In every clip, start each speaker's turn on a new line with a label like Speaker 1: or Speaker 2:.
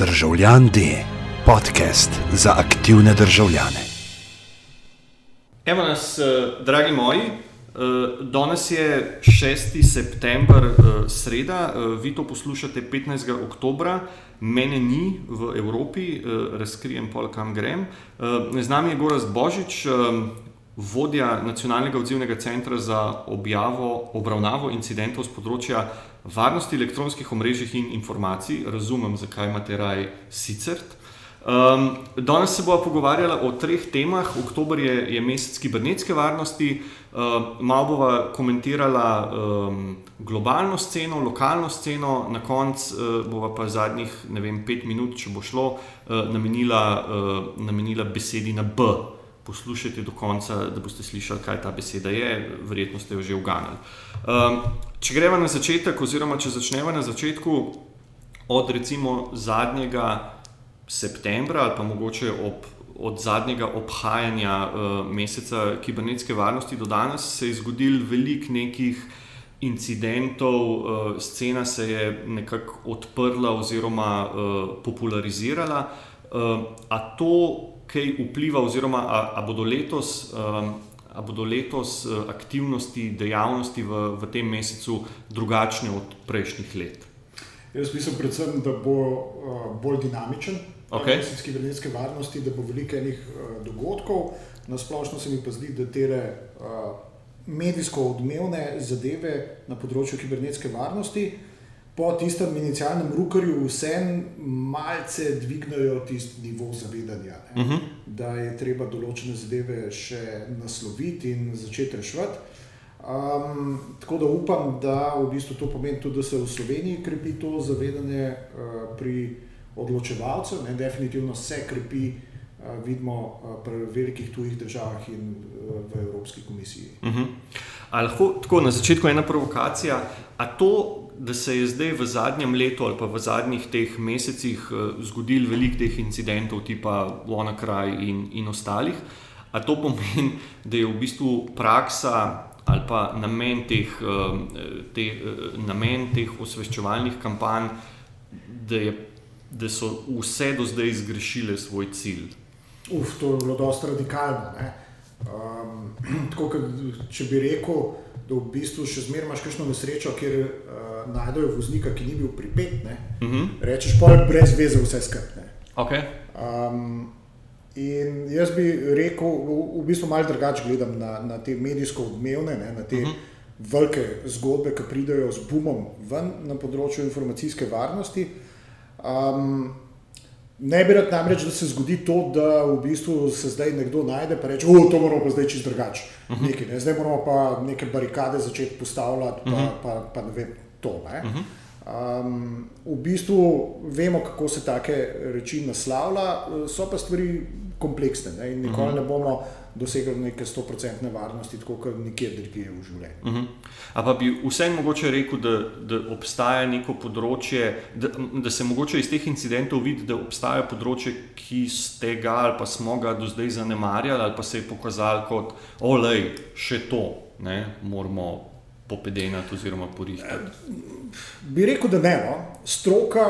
Speaker 1: Državljan D, podcast za aktivne državljane.
Speaker 2: Evo nas, eh, dragi moji. eh, Danes je 6. september, eh, sreda, vi to poslušate 15. oktober, mene ni v Evropi, razkrijem pol, kam grem. Z nami je Goraz Božič, vodja Nacionalnega odzivnega centra za objavo, obravnavo incidentov z področja varnosti elektronskih omrežij in informacij. Razumem, zakaj imate raj sicer. Um, danes se bomo pogovarjali o treh temah. Oktober je, je mesec kibernetske varnosti, uh, malo bomo komentirali um, globalno sceno, lokalno sceno, na koncu uh, bomo pa zadnjih ne vem, pet minut, če bo šlo, uh, namenila, uh, namenila besedi na B. Poslušajte do konca, da boste slišali, kaj ta beseda je, verjetno ste jo že uganili. Um, če gremo na začetek, oziroma če začnemo na začetku, od recimo zadnjega septembra ali pa mogoče ob, od zadnjega obhajanja uh, meseca kibernetske varnosti do danes se je zgodil veliko nekih incidentov, uh, scena se je nekako odprla oziroma uh, popularizirala. Uh, a to kaj vpliva, oziroma a, a bodo letos. Um, A bodo letos aktivnosti, dejavnosti v, v tem mesecu drugačne od prejšnjih let?
Speaker 3: Jaz mislim, predvsem, da bo uh, bolj dinamičen,
Speaker 2: Okej.
Speaker 3: mesec kibernetske varnosti, da bo veliko enih uh, dogodkov. Na splošno se mi pa zdi, da te uh, medijsko odmevne zadeve na področju kibernetske varnosti po tistem inicialnem rukarju vseeno malce dvignajo tisti nivo zavedanja, ne?
Speaker 2: Uh -huh.
Speaker 3: da je treba določene zadeve še nasloviti in začeti reševati. Um, tako da upam, da v bistvu to pomeni tudi, da se v Sloveniji krepi to zavedanje uh, pri odločevalcev. Ne, definitivno se krepi, uh, vidimo uh, pri velikih tujih državah in uh, v Evropski komisiji.
Speaker 2: Uh -huh. Ali lahko tako na začetku ena provokacija? A to, da se je zdaj v zadnjem letu ali pa v zadnjih teh mesecih uh, zgodil veliko teh incidentov, tipa WannaCry in, in ostalih, a to pomeni, da je v bistvu praksa ali pa namen teh, uh, te, uh, namen teh osveščevalnih kampanj, da, je, da so vse do zdaj zgrešile svoj cilj.
Speaker 3: Uf, to je bilo dosta radikalno. Um, tako, če bi rekel, da v bistvu še zmeraj imaš kakšno nesrečo, kjer uh, najdejo voznika, ki ni bil pripet. Ne,
Speaker 2: Uh -huh.
Speaker 3: rečeš pa je brez veze vse skupaj.
Speaker 2: okay.
Speaker 3: Um, in jaz bi rekel, v, v bistvu malo drugače gledam na, na te medijsko odmevne, ne, na te uh
Speaker 2: Mhm.
Speaker 3: -huh. velike zgodbe, ki pridejo z bumom ven na področju informacijske varnosti. Um, ne bi rad namreč, da se zgodi to, da v bistvu se zdaj nekdo najde in reče: O, to moramo pa zdaj čist drugače. Uh -huh. Nekaj, ne? Zdaj moramo pa neke barikade začeti postavljati, pa, uh -huh. pa, pa ne vem, to. Ne? Uh -huh. Um, v bistvu vemo, kako se take reči naslavlja, so pa stvari kompleksne ne? in nikoli uh -huh. ne bomo dosegli neke 100-odstotne varnosti, tako kot nikjer drugje v življenju.
Speaker 2: Uh -huh. A pa bi vseeno mogoče rekel, da, da obstaja neko področje, da, da se mogoče iz teh incidentov vidi, da obstaja področje, ki ste ga ali pa smo ga do zdaj zanemarjali, ali pa se je pokazalo kot, olej, še to, ne, moramo popedenati oziroma porihtati.
Speaker 3: Bi rekel, da ne. No? Stroka,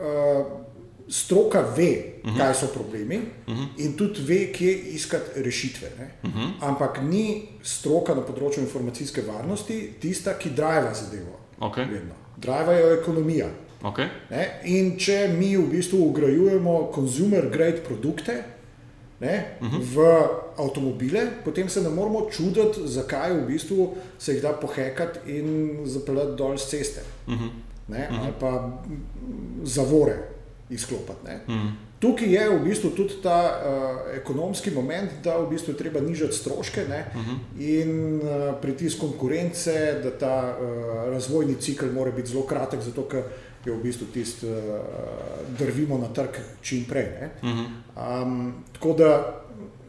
Speaker 3: uh, stroka ve, uh -huh. kaj so problemi uh -huh. in tudi ve, kje iskati rešitve. Uh -huh. Ampak ni stroka na področju informacijske varnosti tista, ki driva zadevo.
Speaker 2: Okay.
Speaker 3: Vedno. Driva je ekonomija.
Speaker 2: Okay.
Speaker 3: Ne? In če mi v bistvu ugrajujemo consumer grade produkte ne, uh -huh. v avtomobile, potem se ne moramo čuditi, zakaj v bistvu se jih da pohekati in zapeljati dol z ceste. Uh -huh. ne, uh -huh. Ali pa zavore izklopiti. ne.
Speaker 2: Mhm.
Speaker 3: Tukaj je v bistvu tudi ta uh, ekonomski moment, da v bistvu treba nižati stroške ne, uh -huh. in uh, pritisk konkurence, da ta uh, razvojni cikl mora biti zelo kratek, zato ker je v bistvu tisti, uh, drvimo na trg čim prej. Uh -huh. um, tako da,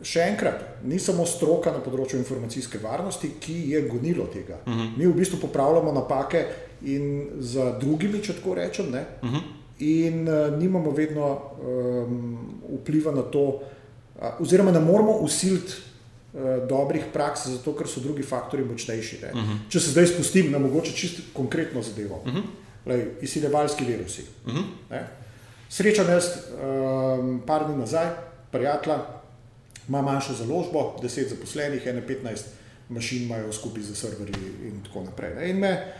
Speaker 3: še enkrat, ni samo stroka na področju informacijske varnosti, ki je gonilo tega. Uh -huh. Mi v bistvu popravljamo napake in za drugimi, če tako rečem. Ne, uh -huh in uh, nimamo vedno um, vpliva na to, uh, oziroma ne moramo usiliti uh, dobrih praks, zato ker so drugi faktori močnejši. Uh -huh. Če se zdaj spustim na mogoče čisto konkretno zadevo, uh -huh. Lej, izsiljevalski virusi. Uh -huh. Srečam jaz um, par dni nazaj, prijatelja, ima manjšo založbo, 10 zaposlenih, 15 mašin imajo skupaj za serverji in tako naprej. Ne. In me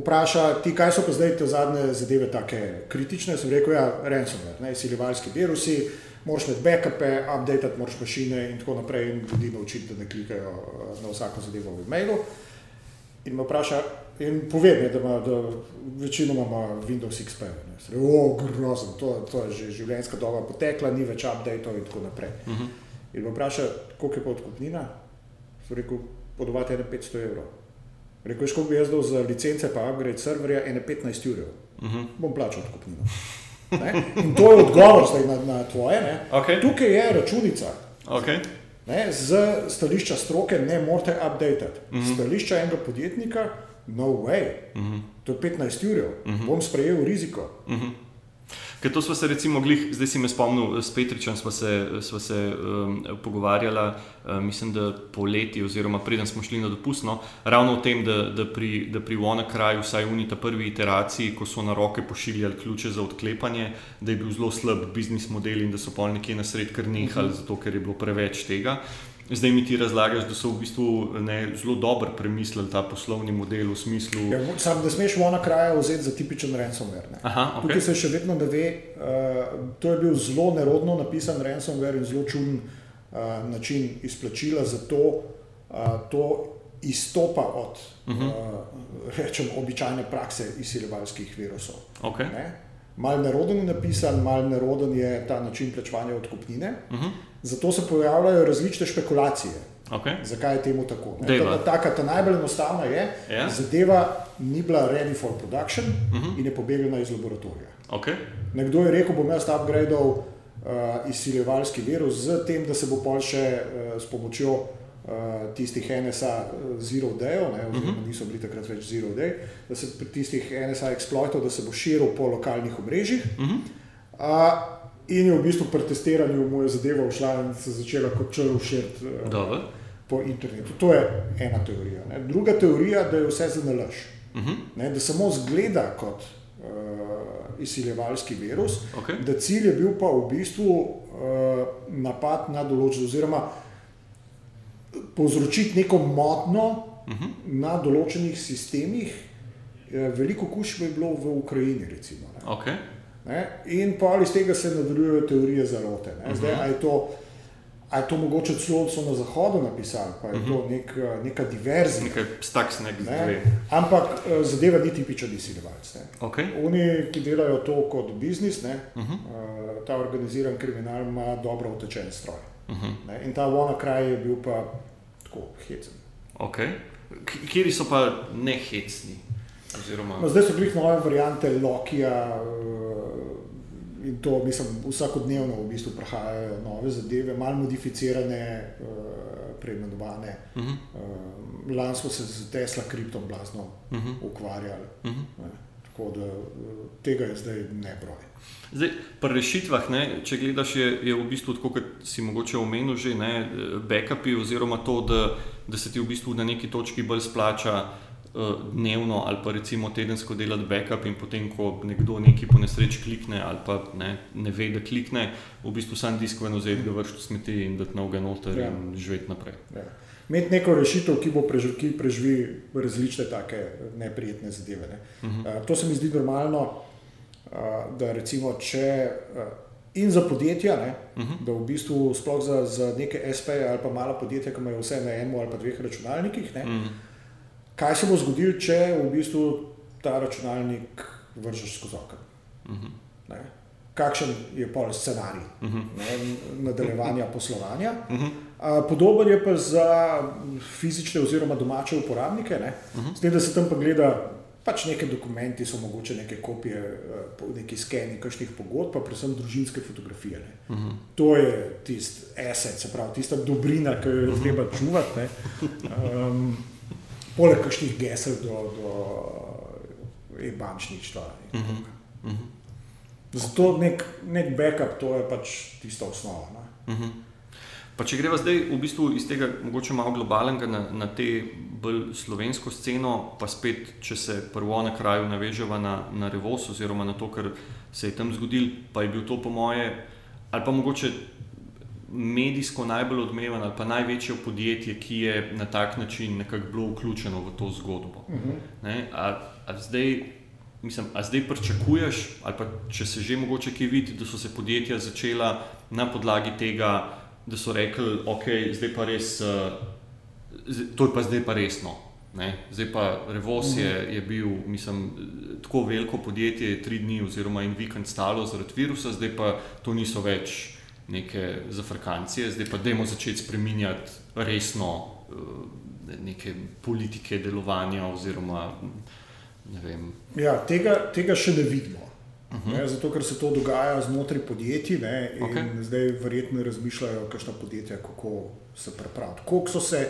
Speaker 3: vpraša, ti kaj so pa zdaj te zadnje zadeve tako kritične. Sem rekel, ja, ransomware, ne, siljevalski virusi, moraš imeti backupe, update, moraš mašine in tako naprej in ljudi naučiti, da ne klikajo eh, na vsako zadevo v e-mailu. In me vpraša, in povem, da, ima, da večinoma ima Windows XP. O, grozno, to, to je že življenjska doba potekla, ni več update in tako naprej. Uh -huh. In me vpraša, koliko je pa odkupnina? Sem rekel, podovati je 500 evrov. Rekel je, koliko bi jaz dal za licence, pa upgrade serverja, 15 ur. Uh -huh. Bom plačal odkupnino. Ne? In to je odgovor na, na tvoje.
Speaker 2: Okay.
Speaker 3: Tukaj je računica.
Speaker 2: Okay.
Speaker 3: Ne, z stališča stroke ne morete update. Uh -huh. Stališča enega podjetnika, no way. Uh -huh. To je 15 ur, uh -huh. bom sprejel riziko. Uh -huh.
Speaker 2: Ker to smo se, recimo, glih, zdaj si me spomnil, s Petričem smo se, smo se um, pogovarjali, uh, mislim, da poleti, oziroma preden smo šli na dopustno, ravno o tem, da, da pri, pri WannaCry, vsaj v unita prvi iteraciji, ko so na roke pošiljali ključe za odklepanje, da je bil zelo slab biznis model in da so pol nekje na sred kar nehali, uh -huh. zato ker je bilo preveč tega. Zdaj mi ti razlagaš, da so v bistvu ne, zelo dobro premislili ta poslovni model v smislu.
Speaker 3: Ja, sam, da smeš vona kraja vzeti za tipičen ransomware.
Speaker 2: Aha, okay.
Speaker 3: Tukaj se še vedno ne ve. Uh, to je bil zelo nerodno napisan ransomware in zelo čuden uh, način izplačila, zato uh, to izstopa od uh -huh. uh, rečem, običajne prakse izsiljevalskih virusov.
Speaker 2: Okay.
Speaker 3: Mal neroden je napisan, mal neroden je ta način plačevanja odkupnine. Uh -huh. Zato se pojavljajo različne špekulacije.
Speaker 2: Okay.
Speaker 3: Zakaj je temu tako? Ta, ta, ta najbolj enostavna je, da ja. yeah. zadeva ni bila ready for production uh mhm. -huh. in je pobegla iz laboratorija.
Speaker 2: Okay.
Speaker 3: Nekdo je rekel, bom jaz upgradeal uh, izsiljevalski virus z tem, da se bo pol še uh, s pomočjo uh, tistih NSA Zero Day, oziroma uh -huh. niso bili takrat več Zero Day, da se pri tistih NSA exploitov, da se bo širil po lokalnih omrežjih. Uh -huh. uh, In je v bistvu pri testiranju moja zadeva šla in se začela kot črl širiti uh, po internetu. To je ena teorija. Ne. Druga teorija je, da je vse za nalaž. Uh. -huh. Da samo zgleda kot uh, izsiljevalski virus,
Speaker 2: okay.
Speaker 3: da cilj je bil pa v bistvu uh, napad na določen, oziroma povzročiti neko motno uh mhm. -huh. na določenih sistemih. Veliko kušnja je bilo v Ukrajini, recimo.
Speaker 2: Okay.
Speaker 3: Ne? In pa iz tega se nadaljujejo teorije zarote. Ne? Zdaj, mhm. a je to, a je to mogoče celo na zahodu napisali, pa je to
Speaker 2: mhm.
Speaker 3: nek, neka diverzija.
Speaker 2: Nekaj staks, nek
Speaker 3: ne? Ampak eh, zadeva ni tipičen izsiljevalec.
Speaker 2: Okay.
Speaker 3: Oni, ki delajo to kot biznis, uh -huh. uh, ta organiziran kriminal ima dobro utečen stroj. Uh mhm. -huh. In ta vona kraj je bil pa tako hecen.
Speaker 2: Okay. Kjer so pa ne hecni? Oziroma...
Speaker 3: No, zdaj so bili nove variante Lokija. Uh, in to, mislim, vsakodnevno v bistvu prihajajo nove zadeve, malo modificirane, uh, preimenovane. Uh -huh. uh, Lani smo se z Tesla kriptom blazno uh -huh. ukvarjali. Uh -huh. Tako da tega je zdaj ne broj.
Speaker 2: Zdaj, pri rešitvah, ne, če gledaš, je, je v bistvu tako, kot si mogoče omenil, že ne, backupi, oziroma to, da, da se ti v bistvu na neki točki bolj splača. Eh, dnevno ali pa recimo tedensko delati backup in potem, ko nekdo nekaj po nesreči klikne ali pa ne, ne ve, da klikne, v bistvu sam disk ven vzeti, ga vršiti smeti in dati novega noter ja. in živeti naprej.
Speaker 3: Ja. Imeti neko rešitev, ki bo preživel, ki preživi različne take neprijetne zadeve. Ne. Uh -huh. uh, to se mi zdi normalno, uh, da recimo če. Uh, In za podjetja, ne, uh mhm. -huh. da v bistvu sploh za, za neke SP ali pa mala podjetja, ki imajo vse na enem ali pa dveh računalnikih, ne, uh mhm. -huh kaj se bo zgodilo, če v bistvu ta računalnik vržeš skozi okno. Uh mhm. -huh. Kakšen je pol scenarij uh mhm. -huh. ne, nadaljevanja poslovanja? Uh -huh. A, podoben je pa za fizične oziroma domače uporabnike. Ne. Uh -huh. Zdaj, da se tam pa gleda. Pač neke dokumenti so mogoče neke kopije, neki skeni, kakšnih pogodb, pa predvsem družinske fotografije. Uh mhm. -huh. To je tisti asset, se pravi, tista dobrina, ki jo je treba čuvati. Um, poleg kakšnih gesel do, do e-bančništva. Uh -huh. uh -huh. Zato nek, nek backup, to je pač tista osnova. Uh -huh.
Speaker 2: Pa če greva zdaj v bistvu iz tega mogoče malo globalnega na, na te bolj slovensko sceno, pa spet, če se prvo na kraju naveževa na, na Revos oziroma na to, kar se je tam zgodil, pa je bil to po moje, ali pa mogoče medijsko najbolj odmeven ali pa največje podjetje, ki je na tak način nekako bilo vključeno v to zgodbo. Uh -huh. a, a zdaj, mislim, a zdaj pričakuješ, ali pa če se že mogoče kaj vidi, da so se podjetja začela na podlagi tega, da so rekli, ok, zdaj pa res, uh, to je pa zdaj pa resno. Ne? Zdaj pa Revos je, je bil, mislim, tako veliko podjetje, tri dni oziroma en vikend stalo zaradi virusa, zdaj pa to niso več neke zafrkancije, zdaj pa dajmo začeti spreminjati resno eh, neke politike delovanja. Oziroma,
Speaker 3: ja, tega, tega še ne vidimo. Uh -huh. ne, zato, ker se to dogaja znotraj podjetij, ne, in okay. zdaj verjetno razmišljajo, kakšna podjetja, kako se pripraviti. Koliko so se,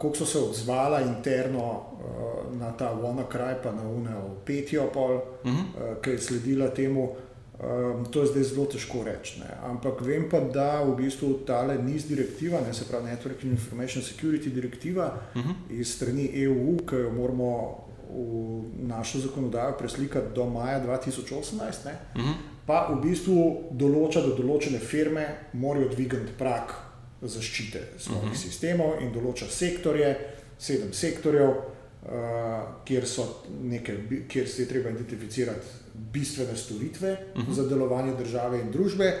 Speaker 3: uh, so se odzvala interno uh, na ta Vona kraj, pa na UNEO Petijo, uh -huh. uh, ki je sledila temu. Um, to je zdaj zelo težko reči. Ne. Ampak vem pa, da v bistvu ta NIS direktiva, ne, se pravi Network Information Security direktiva uh mhm. -huh. iz strani EU, ki jo moramo v našo zakonodajo preslikati do maja 2018, ne, uh -huh. pa v bistvu določa, da določene firme morajo dvigati prak zaščite svojih uh mhm. -huh. sistemov in določa sektorje, sedem sektorjev, uh, kjer, neke, kjer se je treba identificirati bistvene storitve uh mhm. -huh. za delovanje države in družbe,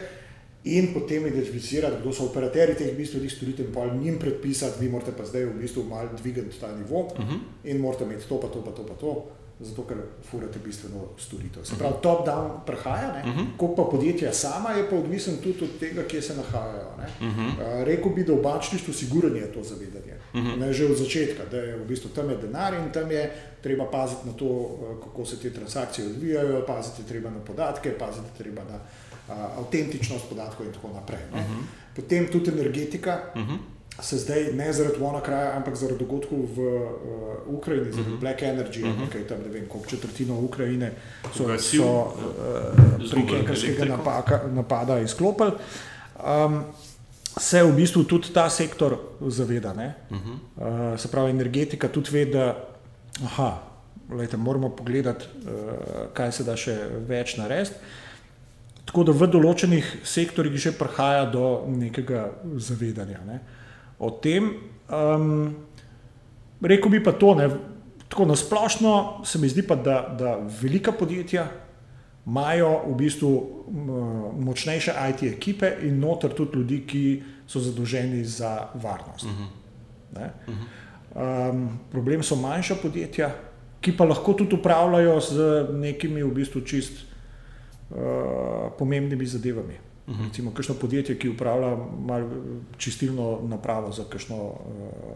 Speaker 3: in potem identificirati, kdo so operaterji teh bistvenih storitev, in pa jim predpisati, vi morate pa zdaj v bistvu malo dvigati ta nivo uh mhm. -huh. in morate imeti to, pa to, pa to, pa to. Zato, ker furate bistveno storitev. Se pravi, top-down prehaja, uh -huh. kot pa podjetja sama, je pa odvisen tudi od tega, kje se nahajajo. Uh -huh. uh, Rekl bi, da v bančništvu sigurno je to zavedanje. Uh -huh. Ne že od začetka, da je v bistvu tam je denar in tam je treba paziti na to, uh, kako se te transakcije odvijajo, paziti treba na podatke, paziti treba na uh, avtentičnost podatkov in tako naprej. Uh -huh. Potem tudi energetika. Uh -huh se zdaj ne zaradi vona kraja, ampak zaradi dogodkov v uh, Ukrajini, zaradi uh mhm. -huh. Black Energy, uh -huh. kaj tam ne vem, koliko četrtino Ukrajine so, so uh, prek enkarskega napada izklopili. Um, se v bistvu tudi ta sektor zaveda. Uh -huh. uh, se pravi, energetika tudi ve, da aha, lejte, moramo pogledati, uh, kaj se da še več narediti. Tako da v določenih sektorjih že prihaja do nekega zavedanja. Ne. Uh, o tem. Um, Rekl bi pa to, ne, tako na splošno se mi zdi, pa, da, da velika podjetja imajo v bistvu močnejše IT ekipe in noter tudi ljudi, ki so zadolženi za varnost. Uh -huh. uh -huh. um, problem so manjša podjetja, ki pa lahko tudi upravljajo z nekimi v bistvu čist uh, pomembnimi zadevami. -huh. Mhm. Recimo, kakšno podjetje, ki upravlja čistilno napravo za kakšno uh,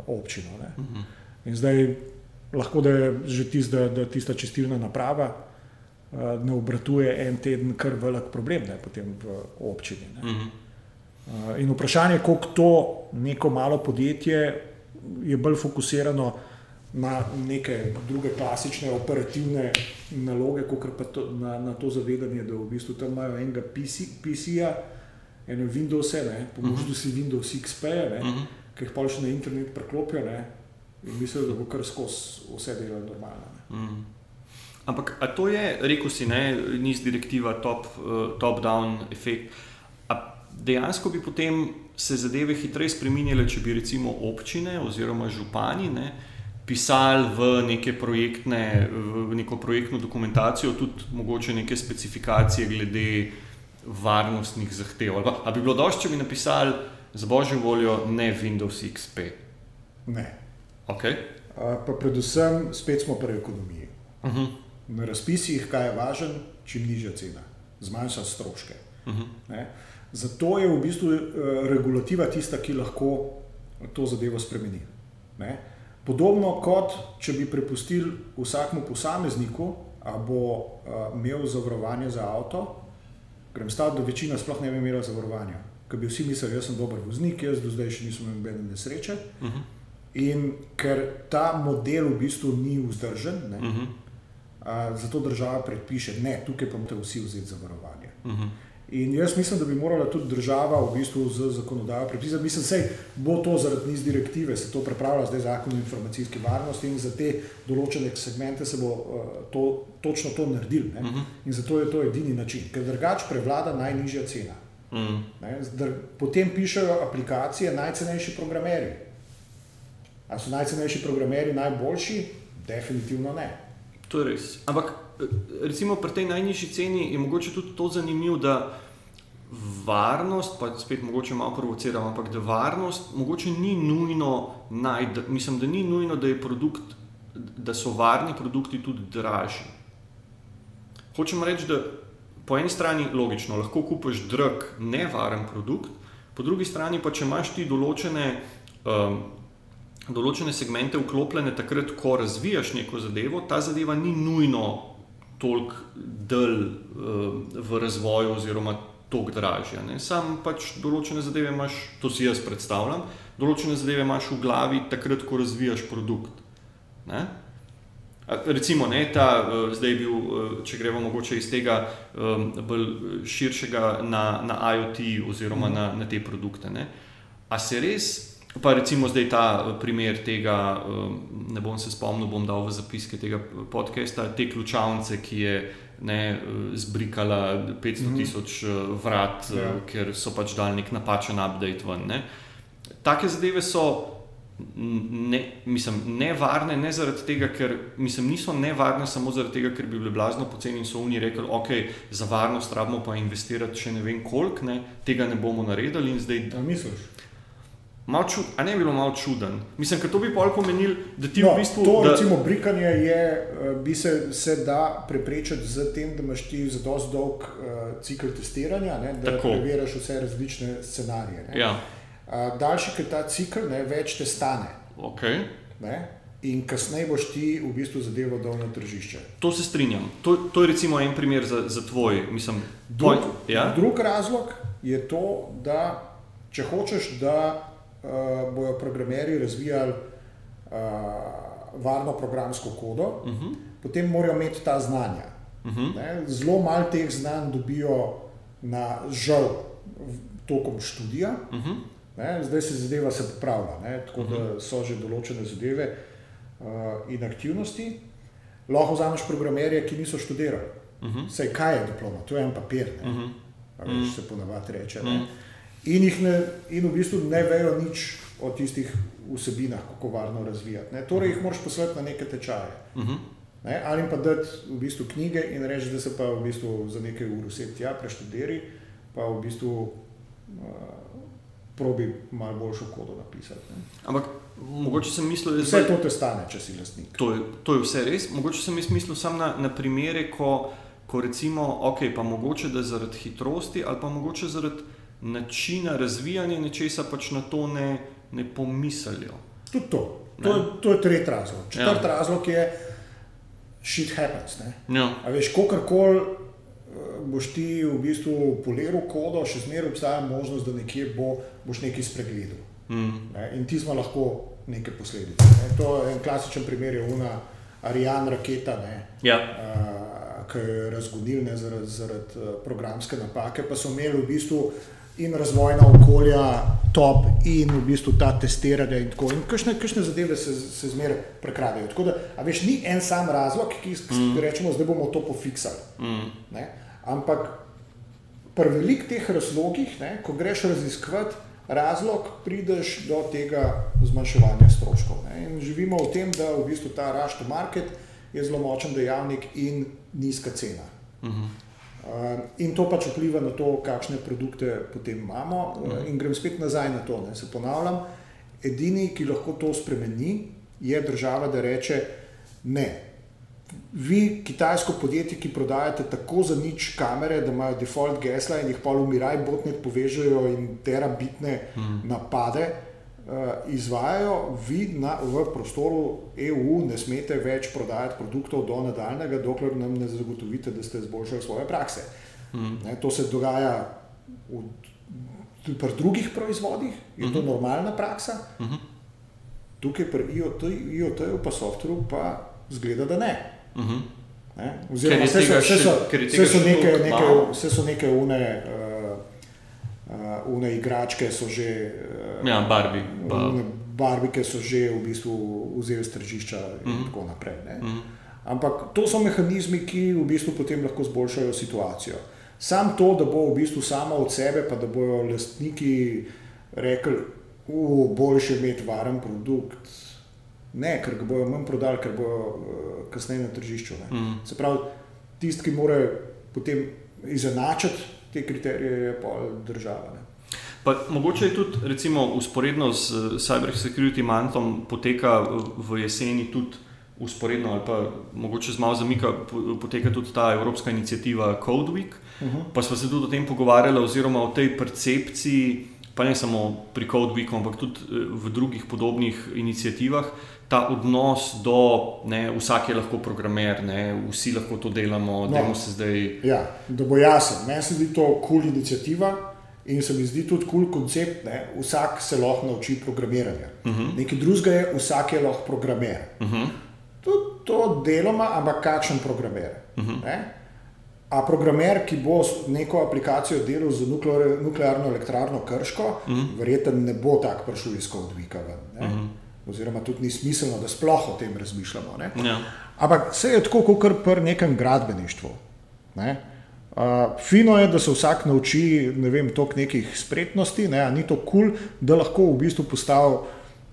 Speaker 3: občino. Uh mhm. -huh. In zdaj lahko da je že tist, da, da tista čistilna naprava uh, ne obratuje en teden, kar velik problem ne, potem v občini. Uh -huh. uh, in vprašanje, koliko to neko malo podjetje je bolj fokusirano na neke druge klasične operativne naloge, kot pa to, na, na to zavedanje, da v bistvu tam imajo enega PC-ja, eno Windows, pomožni uh -huh. si Windows XP, uh -huh. ki jih pa še na internet preklopijo ne, in mislijo, da bo kar skozi vse delo normalno. Uh mhm. -huh.
Speaker 2: Ampak to je, rekel si, ne, niz direktiva top, uh, top-down efekt. A dejansko bi potem se zadeve hitreje spremenile, če bi recimo občine oziroma župani. Ne, uh, pisali v neke projektne, v neko projektno dokumentacijo, tudi mogoče neke specifikacije glede varnostnih zahtev. Ali, ali bi bilo dovolj, če bi napisali z božjo voljo ne Windows XP?
Speaker 3: Ne.
Speaker 2: Okay.
Speaker 3: Pa predvsem spet smo pri ekonomiji. Uh mhm. -huh. Na razpisih, kaj je važno, čim nižja cena, zmanjša stroške. Uh mhm. -huh. Zato je v bistvu eh, regulativa tista, ki lahko to zadevo spremeni. Ne? Podobno kot če bi prepustili vsakmu posamezniku, da bo uh, imel zavarovanje za avto, grem staviti, da večina sploh ne bi imela zavarovanja. Ker bi vsi mislili, da sem dober voznik, jaz do zdaj še nisem imel nobene nesreče. Uh -huh. In ker ta model v bistvu ni vzdržen, ne, uh -huh. a, zato država predpiše, ne, tukaj pa morate vsi vzeti zavarovanje.
Speaker 2: Uh -huh.
Speaker 3: In jaz mislim, da bi morala tudi država v bistvu z zakonodajo predpisati. Mislim, da bo to zaradi niz direktive, se to pripravlja zdaj zakon o informacijski varnosti in za te določene segmente se bo uh, to, točno to naredil. Uh -huh. In zato je to edini način, ker drugač prevlada najnižja cena. Uh -huh. Potem pišejo aplikacije najcenejši programeri. Ali so najcenejši programeri najboljši? Definitivno ne.
Speaker 2: To je res. Ampak recimo pri tej najnižji ceni je mogoče tudi to zanimivo, da varnost, pa spet mogoče malo provociram, ampak da varnost mogoče ni nujno najd, mislim, da ni nujno, da produkt, da so varni produkti tudi dražji. Hočem reči, da po eni strani logično lahko kupiš drag, nevaren produkt, po drugi strani pa če imaš ti določene um, določene segmente vklopljene takrat, ko razvijaš neko zadevo, ta zadeva ni nujno toliko del uh, v razvoju, oziroma toliko dražja. Ne. Sam pač določene zadeve imaš, to si jaz predstavljam, določene zadeve imaš v glavi, takrat, ko razvijaš produkt. Ne. Recimo, ne, ta, uh, zdaj je bil, uh, če gremo mogoče iz tega bolj širšega na, na IoT, oziroma mm. na, na te produkte. Ne. A se res Pa recimo zdaj ta eh, primer tega, eh, ne bom se spomnil, bom dal v zapiske tega podcasta, te ključavnice, ki je ne, eh, zbrikala 500 mhm. tisoč vrat, ja. ker so pač dal nek napačen update ven. Ne. Take zadeve so. Ne, mislim, nevarne, ne zaradi tega, ker mislim, niso nevarne samo zaradi tega, ker bi bile blazno poceni in so oni rekli, ok, za varnost rabimo pa investirati še ne vem koliko, ne, tega ne bomo naredili. Zdaj,
Speaker 3: ja, misliš?
Speaker 2: Čud, a ne bi bilo malo čuden? Mislim, da to bi pol pomenil, da ti no, v bistvu.
Speaker 3: To,
Speaker 2: da...
Speaker 3: recimo, brikanje je, eh, bi se, se da preprečiti z tem, da imaš ti zelo dolg uh, cikl testiranja, ne, da preveriš vse različne scenarije.
Speaker 2: Ja.
Speaker 3: Uh, daljši, ker ta cikl, ne, več te stane.
Speaker 2: Okay.
Speaker 3: Ne, in kasneje boš ti v bistvu zadevo dal na tržišče.
Speaker 2: To se strinjam. To, to je recimo en primer za, za tvoj. Mislim,
Speaker 3: drug, tvoj ja? drug razlog je to, da če hočeš, da bojo programerji razvijali uh, varno programsko kodo, uh mhm. -huh. potem morajo imeti ta znanja. Uh mhm. -huh. Zelo malo teh znanj dobijo na žal tokom študija. Uh mhm. -huh. Zdaj se zadeva se popravlja, ne? tako uh -huh. da so že določene zadeve uh, in aktivnosti. Lahko vzameš programerje, ki niso študirali. Uh -huh. Sej, kaj je diploma? To je en papir, uh -huh. Veš, se ponavadi reče. Uh -huh in ne, in v bistvu ne vejo nič o tistih vsebinah, kako varno razvijati. Ne. Torej, jih moraš poslati na neke tečaje. Uh mhm. -huh. ne, ali pa dati v bistvu knjige in reči, da se pa v bistvu za nekaj ur vse tja preštudiri, pa v bistvu uh, probi malo boljšo kodo napisati. Ne.
Speaker 2: Ampak mogoče sem mislil, da
Speaker 3: vse to te stane, če si lastnik.
Speaker 2: To je, to je vse res. Mogoče sem mislil samo na, na primere, ko, ko recimo, ok, pa mogoče da zaradi hitrosti ali pa mogoče zaradi načina razvijanja nečesa pač na to ne, ne pomislijo.
Speaker 3: Tudi to. To, je, to je tretji razlog. Četrti ja. razlog je, shit happens.
Speaker 2: Ja.
Speaker 3: Veš, kakorkoli eh, boš ti v bistvu poliral kodo, še zmeraj obstaja možnost, da nekje bo, boš nekaj spregledal. Mm. Ne? In ti smo lahko neke posledice. Ne? To je en klasičen primer, je una Ariane raketa.
Speaker 2: Ja.
Speaker 3: Uh, ki je razgonil zaradi, zaradi uh, programske napake, pa so imeli v bistvu uh, in razvojna okolja, top, in v bistvu ta testiranje. In tako naprej. Kakšne zadeve se, se zmeraj prekrajajo. Tako da, a veš, ni en sam razlog, ki mm. rečemo, da bomo to pofiksali. Mm. Ampak pri velikih teh razlogih, ne, ko greš raziskovati razlog, prideš do tega zmanjševanja stroškov. Ne. In živimo v tem, da v bistvu ta rush to market je zelo močen dejavnik in nizka cena. Mm -hmm. In to pač vpliva na to, kakšne produkte potem imamo. Mhm. In grem spet nazaj na to, da se ponavljam. Edini, ki lahko to spremeni, je država, da reče: Ne. Vi, kitajsko podjetje, ki prodajate tako za nič kamere, da imajo default gesla in jih pa umiraj, botnet povežejo in terabitne hmm. napade, uh, izvajajo, vi na, v prostoru EU ne smete več prodajati produktov do nadaljnega, dokler nam ne zagotovite, da ste izboljšali svoje prakse. Mm. Ne, to se dogaja v, pri drugih proizvodih, je mm -hmm. to mhm. normalna praksa. Mm -hmm. Tukaj pri IoT-ju, IoT pa softveru, pa zgleda, da ne. Mm -hmm. Ne? Oziroma, vse so, vse so, vse so neke, neke, vse so neke une, uh, uh, une igračke, so že.
Speaker 2: Ja, Barbie. Pa,
Speaker 3: One Barbike so že v bistvu vzeli z tržišča in mm. tako naprej. Ne? Mm. Ampak to so mehanizmi, ki v bistvu potem lahko zboljšajo situacijo. Sam to, da bo v bistvu sama od sebe, pa da bojo lastniki rekli, da boljše imeti varen produkt. Ne, ker ga bojo manj prodali, ker bojo uh, kasneje na tržišču. Mm. Se pravi, tisti, ki mora potem izenačiti te kriterije, je pa država. Ne?
Speaker 2: Pa, mogoče je tudi, recimo, usporedno z eh, Cyber Security Mantom poteka v- jeseni tudi usporedno, ali pa mogoče z malo zamika, po- poteka tudi ta evropska inicijativa Code Week. Uh -huh. Pa smo se tudi o tem pogovarjali, oziroma o tej percepciji, pa ne samo pri Code Weeku, ampak tudi eh, v drugih podobnih inicijativah. Ta odnos do, ne, vsak je lahko programer, ne, vsi lahko to delamo, no. da se zdaj.
Speaker 3: Ja, da bo jasen. Meni se zdi to kul cool inicijativa in se mi zdi tudi kul cool koncept. Ne? Vsak se lahko nauči programiranja. Uh -huh. Nekaj drugega je, vsak je lahko programer. Uh -huh. Tudi to deloma, ampak kakšen programer. Uh -huh. A programer, ki bo neko aplikacijo delal za nuklear, nuklearno elektrarno Krško, uh -huh. verjetno ne bo tako prišel iz Codevika ven. Uh -huh. Oziroma, tudi ni smiselno, da sploh o tem razmišljamo. Ne?
Speaker 2: Ja.
Speaker 3: Ampak vse je tako, kot pri nekem gradbeništvu. Ne? Uh, fino je, da se vsak nauči ne vem, toliko nekih spretnosti, ne? ni to kul, cool, da lahko v bistvu postavi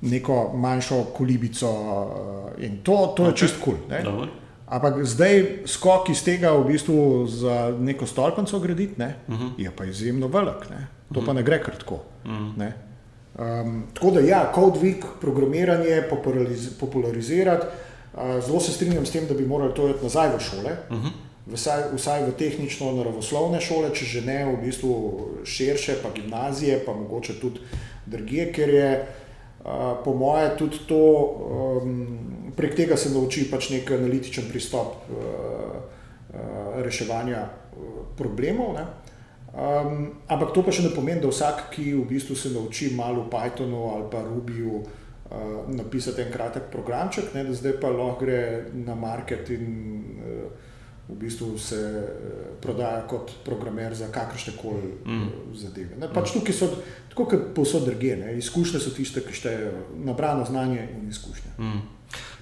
Speaker 3: neko manjšo kolibico uh, in to, to okay. je čist kul. Cool. Ampak zdaj skok iz tega v bistvu za neko stolpnico graditi, ne, uh -huh. je pa izjemno velik. Ne. To uh -huh. pa ne gre kar tako. Uh -huh. um, tako da, ja, Week, programiranje populariz popularizirati. Uh, zelo se strinjam s tem, da bi morali to iti nazaj v šole, uh -huh. Vsaj, vsaj v tehnično-naravoslovne šole, če že ne v bistvu širše, pa gimnazije, pa mogoče tudi drugje, ker je po moje tudi to. Um, prek tega se nauči pač nek analitičen pristop reševanja problemov. Ne? Um, ampak to pa še ne pomeni, da vsak, ki v bistvu se nauči malo v Pythonu ali pa Rubiju uh, napisati en kratek programček, ne, da zdaj pa lahko gre na market in uh, v bistvu se uh, prodaja kot programer za kakršne koli mm. zadeve. Ne, pač tukaj so, tako kot povsod drugje, izkušnje so tiste, ki štejejo, nabrano znanje in izkušnje.
Speaker 2: Mm.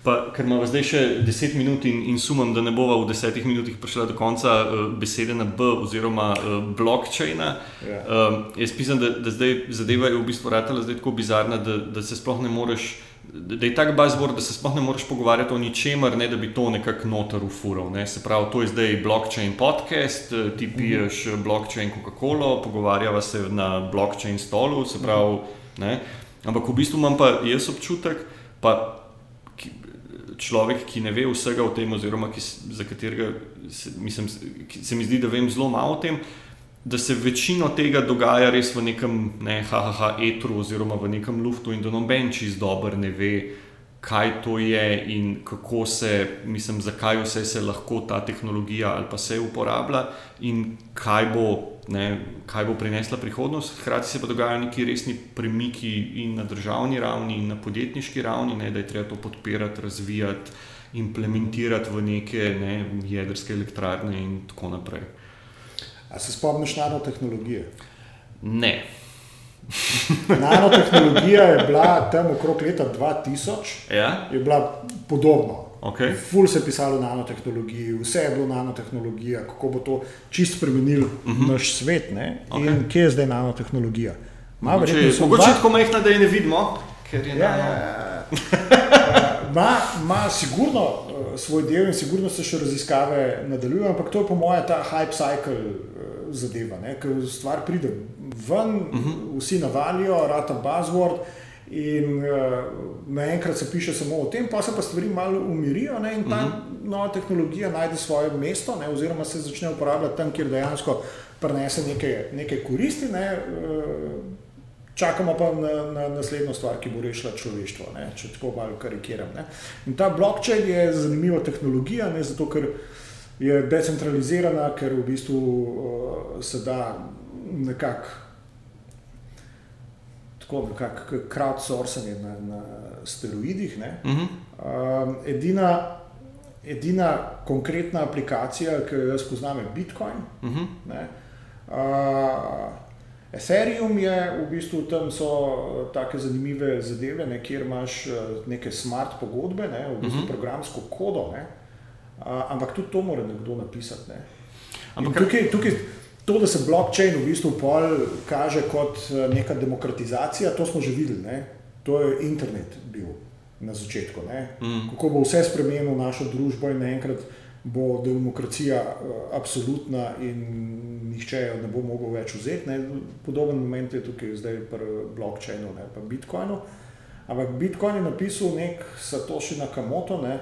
Speaker 2: Pa, ker imamo zdaj še 10 minut in, in sumam, da ne bova v 10 minutah prišla do konca uh, besede na B oziroma uh, blockchaina.
Speaker 3: Ja.
Speaker 2: Um, jaz mislim, da, da zdaj zadeva je v bistvu ratala zdaj tako bizarna, da, da se sploh ne moreš. Da je tak bazvor, da se sploh ne moreš pogovarjati o ničemer, ne da bi to nekako noter ufural. Ne. Se pravi, to je zdaj blockchain podcast, eh, ti piješ mm -hmm. blockchain Coca-Cola, pogovarjava se na blockchain stolu, se pravi, ne. Ampak v bistvu imam pa jaz občutek, pa ki, človek, ki ne ve vsega o tem, oziroma ki, za katerega se, mislim, se mi zdi, da vem zelo malo o tem, da se večino tega dogaja res v nekem ne, HHH etru oziroma v nekem luftu in da noben čist dober ne ve, kaj to je in kako se, mislim, zakaj vse se lahko ta tehnologija ali pa se uporablja in kaj bo. Ne, kaj bo prinesla prihodnost, hkrati se pa dogajajo neki resni premiki in na državni ravni, in na podjetniški ravni, ne, da je treba to podpirati, razvijati, implementirati v neke ne, jedrske elektrarne in tako naprej.
Speaker 3: A se spomniš nanotehnologije?
Speaker 2: Ne.
Speaker 3: Nanotehnologija je bila tam okrog leta 2000,
Speaker 2: Ja?
Speaker 3: je bila podobna.
Speaker 2: Okay.
Speaker 3: Ful se je pisalo o nanotehnologiji, vse je bilo nanotehnologija, kako bo to čist spremenil uh -huh. naš svet. Ne?
Speaker 2: Okay.
Speaker 3: In kje je zdaj nanotehnologija? Ma,
Speaker 2: Mogoče mogoče
Speaker 3: dva-
Speaker 2: je tako majhna, da je ne vidimo, ker je
Speaker 3: Ja,
Speaker 2: nano.
Speaker 3: ja, ja. Ma, ma sigurno uh, svoj del in sigurno se še raziskave nadaljujejo, ampak to je po mojem ta hype cycle zadeva, ne? ker stvar pride ven, uh -huh. vsi navalijo, rata buzzword. In uh, naenkrat se piše samo o tem, pa se pa stvari malo umirijo ne, in ta uh -huh. nova tehnologija najde svoje mesto, ne, oziroma se začne uporabljati tam, kjer dejansko prenese neke, neke koristi. Ne, uh, čakamo pa na, na naslednjo stvar, ki bo rešila človeštvo, ne, če tako malo karikiram. Ne. In ta blockchain je zanimiva tehnologija, ne, zato ker je decentralizirana, ker v bistvu uh, se da nekako tako nekako crowdsourcing na, na steroidih. Ne.
Speaker 2: Uh -huh.
Speaker 3: um, edina, edina konkretna aplikacija, ki jo jaz poznam, je Bitcoin. Uh -huh. uh, Ethereum je v bistvu tam so tako zanimive zadeve, ne, kjer imaš neke smart pogodbe, ne, v bistvu uh -huh. programsko kodo, ne, uh, ampak tudi to mora nekdo napisati. Ne. Ampak tukaj, tukaj, to, da se blockchain v bistvu kaže kot neka demokratizacija, to smo že videli. Ne. To je internet bil na začetku. Mm. Kako bo vse spremenilo našo družbo in naenkrat bo demokracija uh, absolutna in nihče jo ne bo mogel več vzeti. Ne? Podoben moment je tukaj zdaj pri blockchainu, ne pa Bitcoinu. Ampak Bitcoin je napisal nek Satoshi Nakamoto, ne?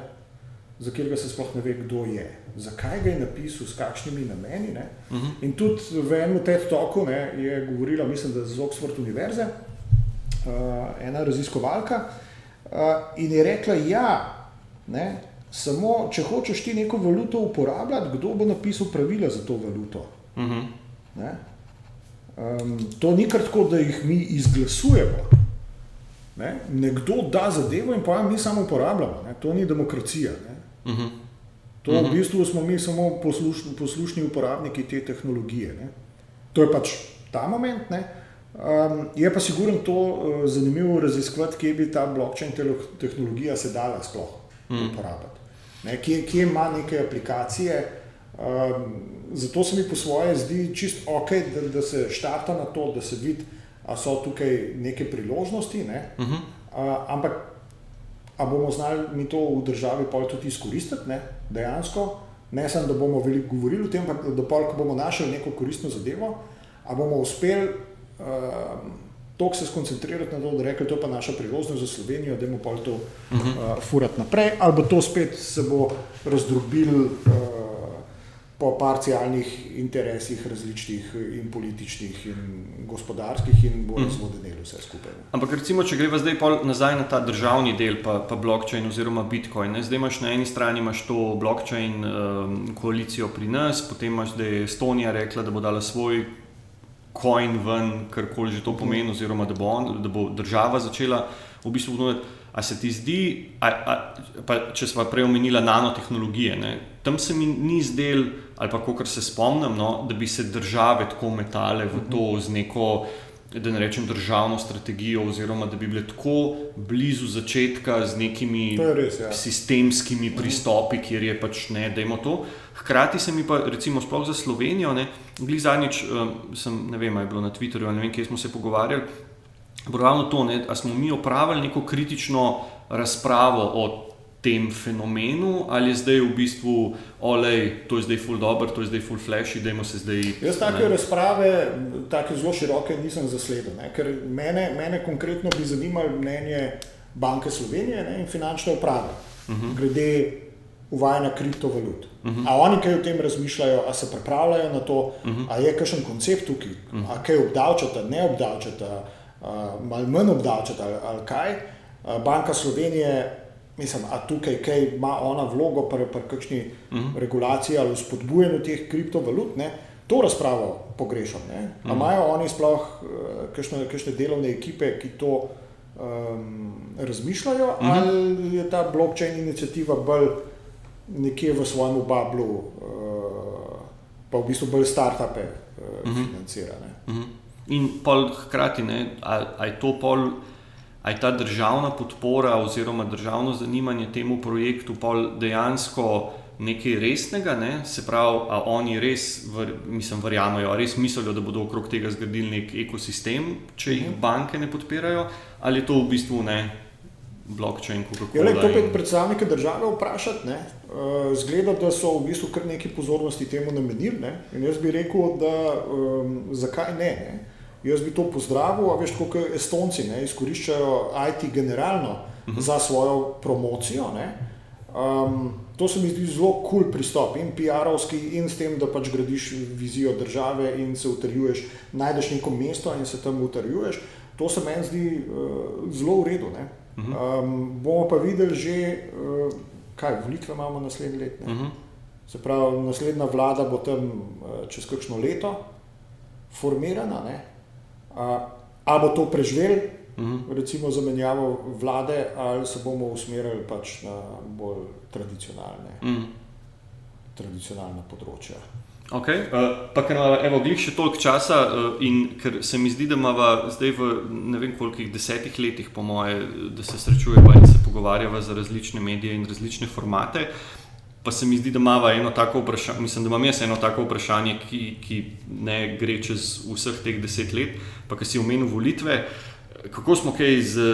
Speaker 3: Za katerega se sploh ne ve, kdo je. Zakaj ga je napisal, s kakšnimi nameni. Uh mhm. -huh. In tudi v enem TED Talku ne, je govorila, mislim, da z Oxford Univerze, uh, ena raziskovalka, Uh, in je rekla, ja, samo če hočeš ti neko valuto uporabljati, kdo bo napisal pravila za to valuto. Uh -huh. ne? um, to ni kar tako, da jih mi izglasujemo. Ne? Nekdo da zadevo in pa mi samo uporabljamo. Ne? To ni demokracija. Uh -huh. To uh -huh. v mhm. bistvu smo mi samo poslušni, poslušni uporabniki te tehnologije. Ne? To je pač ta moment. Ne? Um, je pa sigurno to uh, zanimivo raziskovati, kje bi ta blockchain tehnologija se dala sploh mm. uporabljati. Ne, kje, kje ima neke aplikacije. Um, zato se mi po svoje zdi čisto ok, da, da se štarta na to, da se vidi, da so tukaj neke priložnosti. Ne? Mm -hmm. uh, ampak ali bomo znali mi to v državi tudi izkoristiti ne? dejansko? Ne samo, da bomo veliko govorili o tem, ampak da pol, ko bomo našli neko koristno zadevo, ali bomo uspeli uh, ehm, to se skoncentrirati na to, da rečemo, to pa naša priložnost za Slovenijo, da bomo pa to uh uh, furati naprej, ali bo to spet se bo razdrobil uh, po parcialnih interesih, različnih in političnih in gospodarskih, in bo uh -huh. razvodenelo vse skupaj.
Speaker 2: Ampak recimo, če greva zdaj nazaj na ta državni del, pa, pa blockchain oziroma bitcoin. Ne? Zdaj imaš na eni strani imaš to blockchain um, koalicijo pri nas, potem imaš, da je Estonija rekla, da bo dala svoj coin ven, kar koli že to pomeni, oziroma da bo, on, da bo država začela v bistvu ponuditi. A se ti zdi, a, a, pa, če smo prej omenili nanotehnologije, ne, tam se mi ni zdel, ali pa kar se spomnim, no, da bi se države tako metale v to z neko da ne rečem, državno strategijo, oziroma da bi bile tako blizu začetka z nekimi
Speaker 3: res, ja.
Speaker 2: sistemskimi pristopi, kjer je pač ne, da imamo to. Hkrati se mi pa, recimo, sploh za Slovenijo, ne, glej zadnjič, um, sem, ne vem, je bilo na Twitterju, ne vem, kje smo se pogovarjali. Ravno to, da smo mi opravili neko kritično razpravo o tem fenomenu, ali je zdaj v bistvu, olej, to je zdaj full dobro, to je zdaj full flash, idemo se zdaj.
Speaker 3: Jaz take ne. razprave, tako zelo široke, nisem zasledil, ne? ker mene, mene konkretno bi zanimalo mnenje Banke Slovenije ne? in finančne uprave uh mhm. -huh. glede uvajanja kriptovalut. Uh -huh. A oni kaj o tem razmišljajo, a se pripravljajo na to, uh -huh. a je kakšen koncept tukaj, uh -huh. a kaj obdavčata, ne obdavčata, malo manj obdavčata ali, ali kaj. Banka Slovenije Mislim, a tukaj kaj ima ona vlogo pri kakšni uh mhm. -huh. regulaciji ali spodbujanju teh kriptovalut, ne? to razpravo pogrešam. Uh -huh. Imajo oni sploh uh, kakšne delovne ekipe, ki to um, razmišljajo, uh mhm. -huh. ali je ta blockchain inicijativa bolj nekje v svojem bablu, uh, pa v bistvu bolj start-upe uh, uh mhm. -huh. financirane. Uh -huh.
Speaker 2: In pol hkrati, ali je to pol je ta državna podpora oziroma državno zanimanje temu projektu dejansko nekaj resnega, ne? se pravi, da oni res, ver, mislim, verjamejo, res mislijo, da bodo okrog tega zgradili nek ekosistem, če jih mhm. banke ne podpirajo, ali je to v bistvu ne. Blockchain, kako
Speaker 3: je to. Ja, predstavnike države vprašati, ne, uh, zgleda, da so v bistvu kar nekaj pozornosti temu namenili. Ne, in jaz bi rekel, da um, zakaj ne. ne. Jaz bi to pozdravil, a veš, kako Estonci ne, izkoriščajo IT generalno uh mhm. -huh. za svojo promocijo. Um, to se mi zdi zelo kul cool pristop in PR-ovski, in s tem, da pač gradiš vizijo države in se utrjuješ, najdeš neko mesto in se tam utrjuješ. To se meni zdi uh, zelo v redu. Um, bomo pa videli že, uh, kaj volitve imamo naslednje leto. Uh mhm. -huh. Se pravi, naslednja vlada bo tam uh, čez kakšno leto formirana. Ne? A bo to preživel, recimo zamenjavo vlade, ali se bomo usmerili pač na bolj tradicionalne, tradicionalne področja.
Speaker 2: Okay. Uh, pa ker imamo glih še toliko časa uh, in ker se mi zdi, da imamo zdaj v ne vem kolikih desetih letih, po moje, da se srečujemo in se pogovarjamo za različne medije in različne formate. Pa se mi zdi, da imamo eno tako vprašanje, mislim, da imam jaz eno tako vprašanje, ki, ki ne gre čez vseh teh deset let. Pa, ki si omenil volitve, kako smo kaj z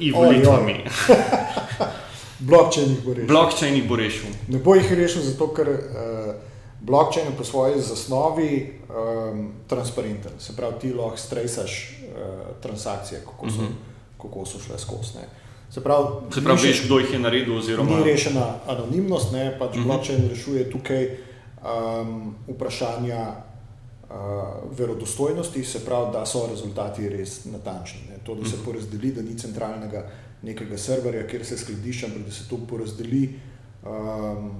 Speaker 2: e-volitvami?
Speaker 3: Blockchain jih bo rešil.
Speaker 2: Blockchain jih bo rešil.
Speaker 3: Ne bo jih rešil, zato ker. Uh, Blockchain je po svoji zasnovi um, transparenten, se pravi, ti lahko stresaš uh, transakcije, kako so, uh mhm. -huh. kako so šle skozi.
Speaker 2: Se pravi, se pravi veš, kdo jih je naredil. Oziroma...
Speaker 3: Ni rešena anonimnost, ne, pač uh mhm. -huh. blockchain rešuje tukaj um, vprašanja uh, verodostojnosti, se pravi, da so rezultati res natančni. Ne. To, da se uh mhm. -huh. porazdeli, da ni centralnega nekega serverja, kjer se skladišča, ampak da se to porazdeli. Um,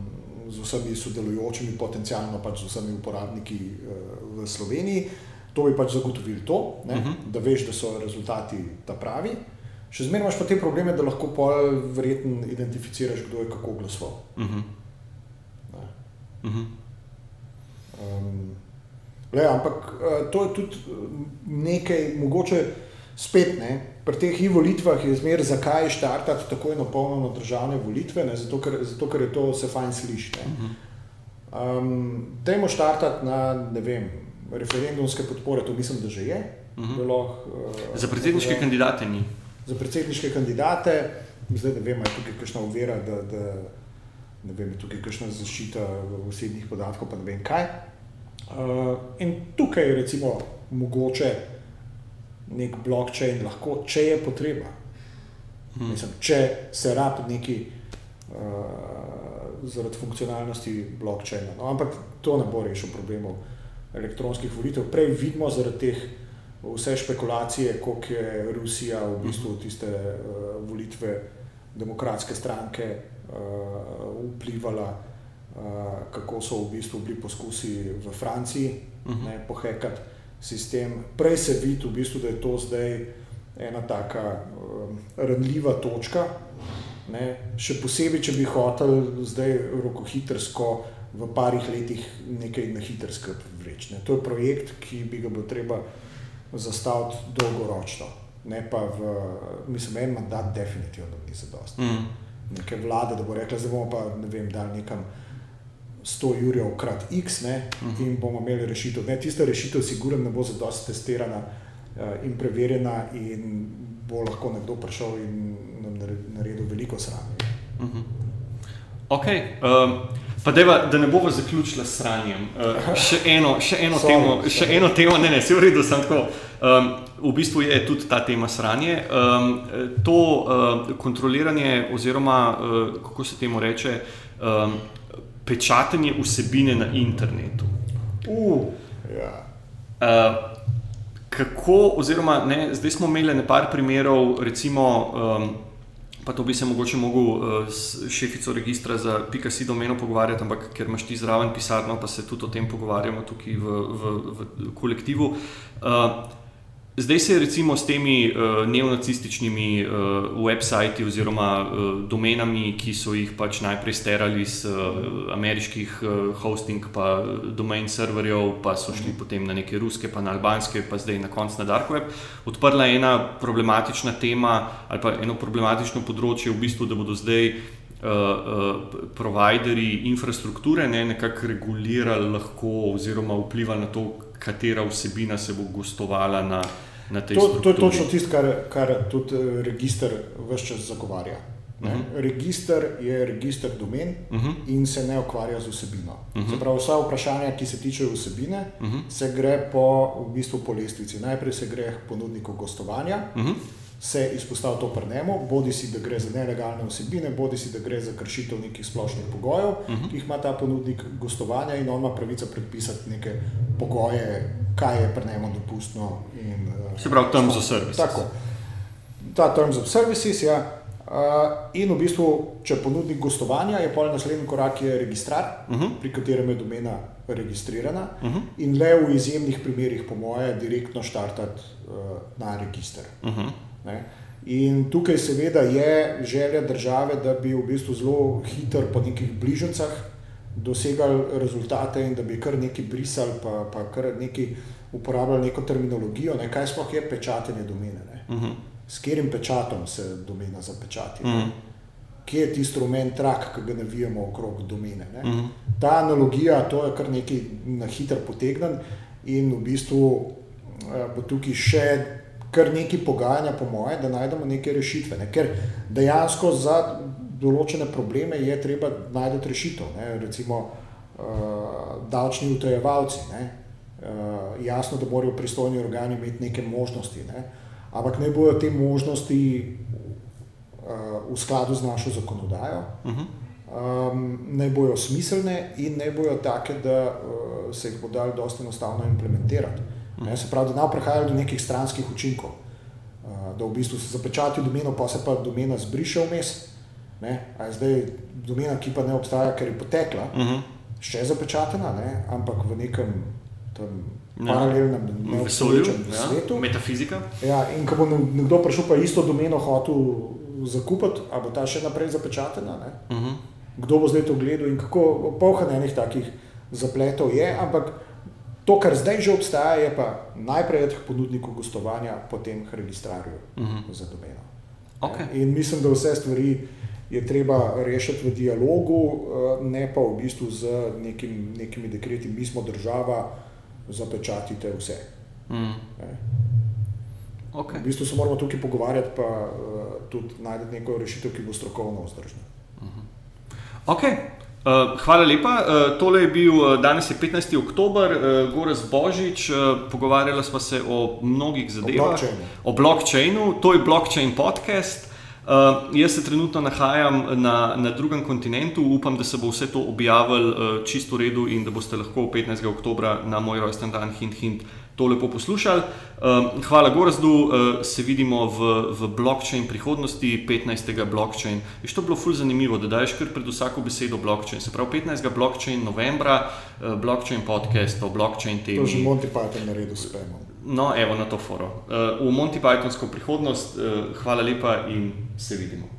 Speaker 3: z vsemi sodelujočimi, potencialno pač z vsemi uporabniki uh, v Sloveniji. To bi pač zagotovili to, ne, uh mhm. -huh. da veš, da so rezultati ta pravi. Še zmeraj imaš pa te probleme, da lahko pol verjetno identificiraš, kdo je kako glasoval. Uh -huh. uh -huh. um, ampak uh, to je tudi nekaj, mogoče spet ne. Pri teh volitvah je zmer, zakaj štartati tako eno polno državne volitve, ne, zato, ker, zato ker je to vse fajn slišati. Um, Dajmo štartati na vem, referendumske podpore, to mislim, da že je. Uh -huh. loh,
Speaker 2: uh, za predsedniške da, kandidate ni.
Speaker 3: Za predsedniške kandidate, zdaj ne vem, ali je tukaj kakšna uvera, da, da ne vem, je tukaj kakšna zaščita osebnih podatkov, pa ne vem kaj. Uh, in tukaj je recimo mogoče nek blockchain lahko, če je potreba. Hmm. Mislim, če se rab neki uh, zaradi funkcionalnosti blockchaina. No, ampak to ne bo rešil problemov elektronskih volitev. Prej vidimo zaradi teh vse špekulacije, koliko je Rusija v bistvu tiste uh, volitve demokratske stranke uh, vplivala. Uh, kako so v bistvu bili poskusi v Franciji, uh -huh. ne pohekati sistem. Prej se vidi, v bistvu, da je to zdaj ena taka um, ranljiva točka. Ne? Še posebej, če bi hotel zdaj rokohitrsko v parih letih nekaj na hitrsko vreči. To je projekt, ki bi ga bo treba zastaviti dolgoročno. Ne pa v, mislim, en mandat definitivno ni zadost. Mm. Neke vlade, da bo rekla, zdaj bomo pa, ne vem, dal nekam. 100 jurjev krat x ne, -huh. in bomo imeli rešitev. Ne, tista rešitev, sigurno, ne bo za dosti testirana uh, in preverjena, in bo lahko nekdo prišel in nam naredil veliko sranje. Uh -huh.
Speaker 2: Okay, um, pa deva, da ne bomo zaključili s sranjem. Uh, še eno, še eno sorry, temo, sorry. še eno temo, ne, ne, se v redu, sem tako. Um, v bistvu je tudi ta tema sranje. Um, to uh, kontroliranje, oziroma uh, kako se temu reče. Um, pečatenje vsebine na internetu.
Speaker 3: Uh, ja.
Speaker 2: uh, kako, oziroma, ne, zdaj smo imeli nekaj primerov, recimo, um, pa to bi se mogoče mogel uh, s šefico registra za PKC domeno pogovarjati, ampak ker imaš ti zraven pisarno, pa se tudi o tem pogovarjamo tukaj v, v, v kolektivu. Uh, Zdaj se je recimo s temi uh, neonacističnimi uh, websajti oziroma uh, domenami, ki so jih pač najprej sterali iz uh, ameriških uh, hosting, pa domain serverjev, pa so šli potem na neke ruske, pa na albanske, pa zdaj na konc na dark web, odprla ena problematična tema ali pa eno problematično področje, v bistvu, da bodo zdaj. Uh, provideri infrastrukture ne, nekako regulirali lahko, oziroma vplivali na to, katera vsebina se bo gostovala na, na tej.
Speaker 3: To, to je točno tisto, kar, kar tudi eh, registr vse čas zagovarja. Uh mhm. -huh. Registr je registr domen uh mhm. -huh. in se ne ukvarja z vsebino. Uh mhm. -huh. pravi, vsa vprašanja, ki se tičejo vsebine, uh -huh. se gre po, v bistvu po lestvici. Najprej se gre k ponudniku gostovanja. Uh -huh se izpostavlja to prnemo, bodi si da gre za nelegalne osebine, bodi si da gre za kršitev nekih splošnih pogojev, uh mhm. -huh. ki jih ima ta ponudnik gostovanja in on ima pravico predpisati neke pogoje, kaj je prnemo dopustno. In,
Speaker 2: uh, se pravi, terms of services.
Speaker 3: Tako. Ta terms of services, ja. Uh, in v bistvu, če ponudnik gostovanja, je pol naslednji korak je registrar, uh mhm. -huh. pri katerem je domena registrirana, uh mhm. -huh. in le v izjemnih primerih, po moje, direktno štartati uh, na register. Uh -huh. Ne? In tukaj seveda je želja države, da bi v bistvu zelo hitro po nekih bližnjicah dosegali rezultate in da bi kar nekaj brisali, pa, pa kar nekaj uporabljali neko terminologijo, ne? kaj sploh je pečatenje domene. Uh -huh. S katerim pečatom se domena zapečati? Uh -huh. Kje je tisti rumen trak, ki ga navijamo okrog domene? Uh -huh. Ta analogija, to je kar nekaj na hitro potegnen in v bistvu eh, bo tukaj še kar nekaj pogajanja, po moje, da najdemo neke rešitve. Ne? Ker dejansko za določene probleme je treba najti rešitev. Ne? Recimo uh, davčni utajevalci. Ne? Uh, jasno, da morajo pristojni organi imeti neke možnosti, ne? ampak ne bojo te možnosti uh, v skladu z našo zakonodajo, uh -huh. um, ne bojo smiselne in ne bojo take, da uh, se jih bo dal dosta enostavno implementirati. Ne, se pravi, da ne prihajajo do nekih stranskih učinkov, da v bistvu se zapečati domeno, pa se pa domena zbriše vmes. Zdaj je domena, ki pa ne obstaja, ker je potekla, uh
Speaker 2: Mhm.
Speaker 3: -huh. še zapečatena, ne? ampak v nekem tam, paralelnem, neobstoječem
Speaker 2: ja,
Speaker 3: svetu.
Speaker 2: metafizika.
Speaker 3: Ja, in ko bo nekdo prišel pa isto domeno hotel zakupiti, a bo ta še naprej zapečatena. Ne?
Speaker 2: Uh -huh.
Speaker 3: Kdo bo zdaj to gledal in kako polhanenih takih zapletov je, ampak To, kar zdaj že obstaja, je pa najprej od ponudnikov gostovanja, potem registrarju uh -huh. za domeno.
Speaker 2: Okay.
Speaker 3: In mislim, da vse stvari je treba rešiti v dialogu, ne pa v bistvu z nekim, nekimi dekreti, mi smo država, zapečatite vse.
Speaker 2: Mm. Okay.
Speaker 3: V bistvu se moramo tukaj pogovarjati, pa uh, tudi najti neko rešitev, ki bo strokovno vzdržna.
Speaker 2: Uh -huh. okay. Uh, hvala lepa. Uh, tole je bil danes je 15. oktober, uh, Goraz Božič. Uh, pogovarjali smo se o mnogih zadevah.
Speaker 3: O
Speaker 2: blockchainu. To je blockchain podcast. Uh, jaz se trenutno nahajam na, na drugem kontinentu, upam, da se bo vse to objavilo uh, čisto v redu in da boste lahko 15. oktober na moj rojsten dan, hint, hint, to lepo poslušali. Uh, hvala, Gorazdu, uh, se vidimo v, v blockchain prihodnosti, 15. blockchain. Je to bilo fully zanimivo, da daš kar pred vsako besedo blockchain. Se pravi, 15. blockchain novembra, uh, blockchain podcast o blockchain temi.
Speaker 3: To že Monty Python naredil s premom.
Speaker 2: No, evo na to foro. Uh, v Monty Pythonsko prihodnost, uh, hvala lepa in se vidimo.